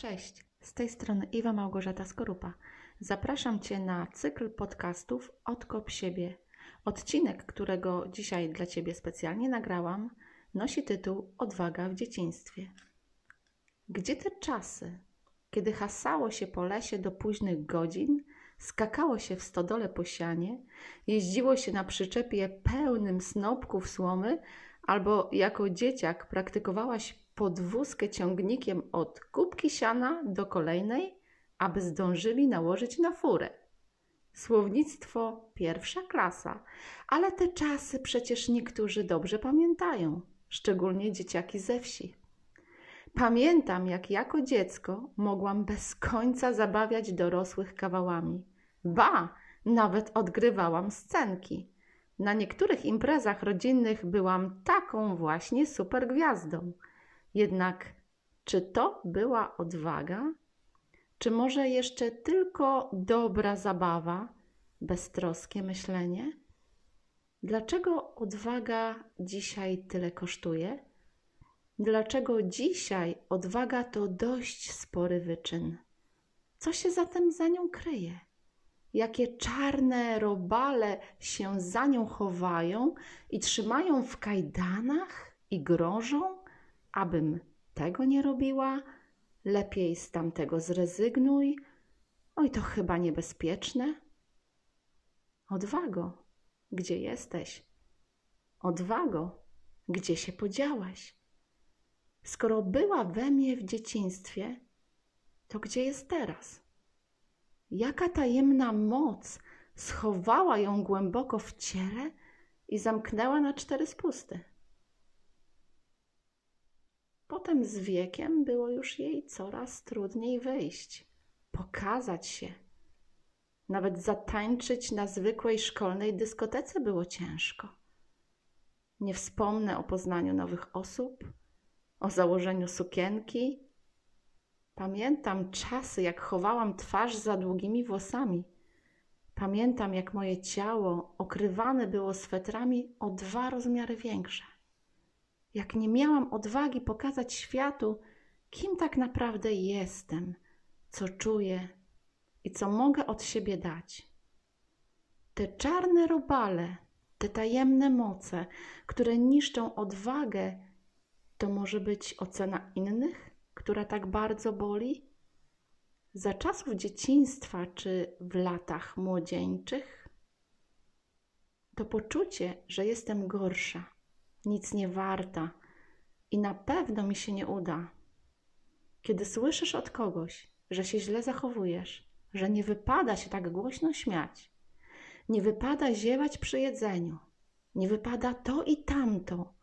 Cześć, z tej strony Iwa Małgorzata Skorupa. Zapraszam Cię na cykl podcastów Odkop siebie. Odcinek, którego dzisiaj dla Ciebie specjalnie nagrałam, nosi tytuł Odwaga w dzieciństwie. Gdzie te czasy, kiedy hasało się po lesie do późnych godzin, skakało się w stodole po sianie, jeździło się na przyczepie pełnym snopków słomy, albo jako dzieciak praktykowałaś podwózkę ciągnikiem od kubki siana do kolejnej, aby zdążyli nałożyć na furę. Słownictwo pierwsza klasa, ale te czasy przecież niektórzy dobrze pamiętają, szczególnie dzieciaki ze wsi. Pamiętam, jak jako dziecko mogłam bez końca zabawiać dorosłych kawałami. Ba, nawet odgrywałam scenki. Na niektórych imprezach rodzinnych byłam taką właśnie supergwiazdą. Jednak czy to była odwaga? Czy może jeszcze tylko dobra zabawa, beztroskie myślenie? Dlaczego odwaga dzisiaj tyle kosztuje? Dlaczego dzisiaj odwaga to dość spory wyczyn? Co się zatem za nią kryje? Jakie czarne robale się za nią chowają i trzymają w kajdanach i grożą? Abym tego nie robiła, lepiej z tamtego zrezygnuj. Oj, to chyba niebezpieczne. Odwago, gdzie jesteś? Odwago, gdzie się podziałaś? Skoro była we mnie w dzieciństwie, to gdzie jest teraz? Jaka tajemna moc schowała ją głęboko w ciele i zamknęła na cztery spusty? Potem z wiekiem było już jej coraz trudniej wyjść, pokazać się. Nawet zatańczyć na zwykłej szkolnej dyskotece było ciężko. Nie wspomnę o poznaniu nowych osób, o założeniu sukienki. Pamiętam czasy, jak chowałam twarz za długimi włosami. Pamiętam, jak moje ciało okrywane było swetrami o dwa rozmiary większe jak nie miałam odwagi pokazać światu, kim tak naprawdę jestem, co czuję i co mogę od siebie dać. Te czarne robale, te tajemne moce, które niszczą odwagę, to może być ocena innych, która tak bardzo boli? Za czasów dzieciństwa czy w latach młodzieńczych? To poczucie, że jestem gorsza nic nie warta i na pewno mi się nie uda. Kiedy słyszysz od kogoś, że się źle zachowujesz, że nie wypada się tak głośno śmiać, nie wypada ziewać przy jedzeniu, nie wypada to i tamto,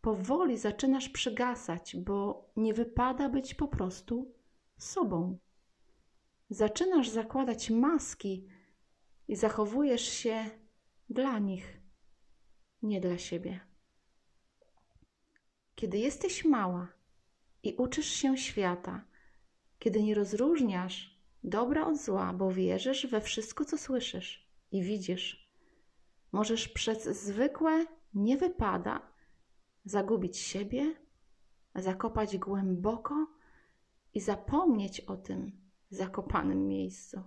powoli zaczynasz przygasać, bo nie wypada być po prostu sobą. Zaczynasz zakładać maski i zachowujesz się dla nich, nie dla siebie. Kiedy jesteś mała i uczysz się świata, kiedy nie rozróżniasz dobra od zła, bo wierzysz we wszystko, co słyszysz i widzisz, możesz przez zwykłe nie wypada zagubić siebie, zakopać głęboko i zapomnieć o tym zakopanym miejscu.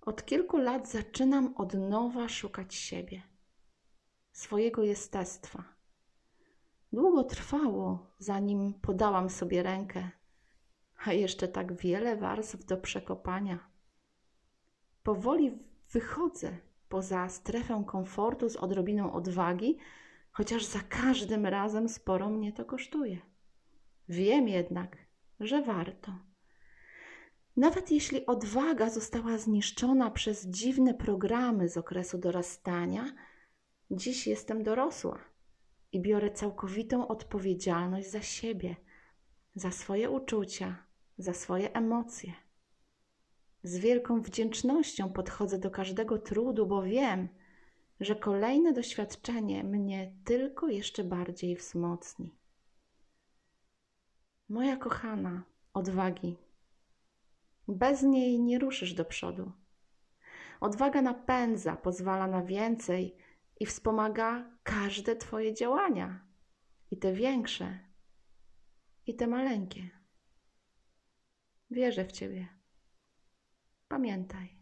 Od kilku lat zaczynam od nowa szukać siebie, swojego jestestwa Długo trwało, zanim podałam sobie rękę, a jeszcze tak wiele warstw do przekopania. Powoli wychodzę poza strefę komfortu z odrobiną odwagi, chociaż za każdym razem sporo mnie to kosztuje. Wiem jednak, że warto. Nawet jeśli odwaga została zniszczona przez dziwne programy z okresu dorastania, dziś jestem dorosła i biorę całkowitą odpowiedzialność za siebie, za swoje uczucia, za swoje emocje. Z wielką wdzięcznością podchodzę do każdego trudu, bo wiem, że kolejne doświadczenie mnie tylko jeszcze bardziej wzmocni. Moja kochana, odwagi. Bez niej nie ruszysz do przodu. Odwaga napędza, pozwala na więcej i wspomaga każde Twoje działania, i te większe, i te maleńkie. Wierzę w Ciebie. Pamiętaj.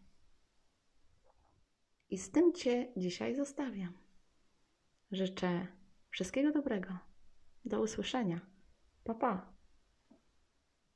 I z tym Cię dzisiaj zostawiam. Życzę wszystkiego dobrego. Do usłyszenia. Pa, pa.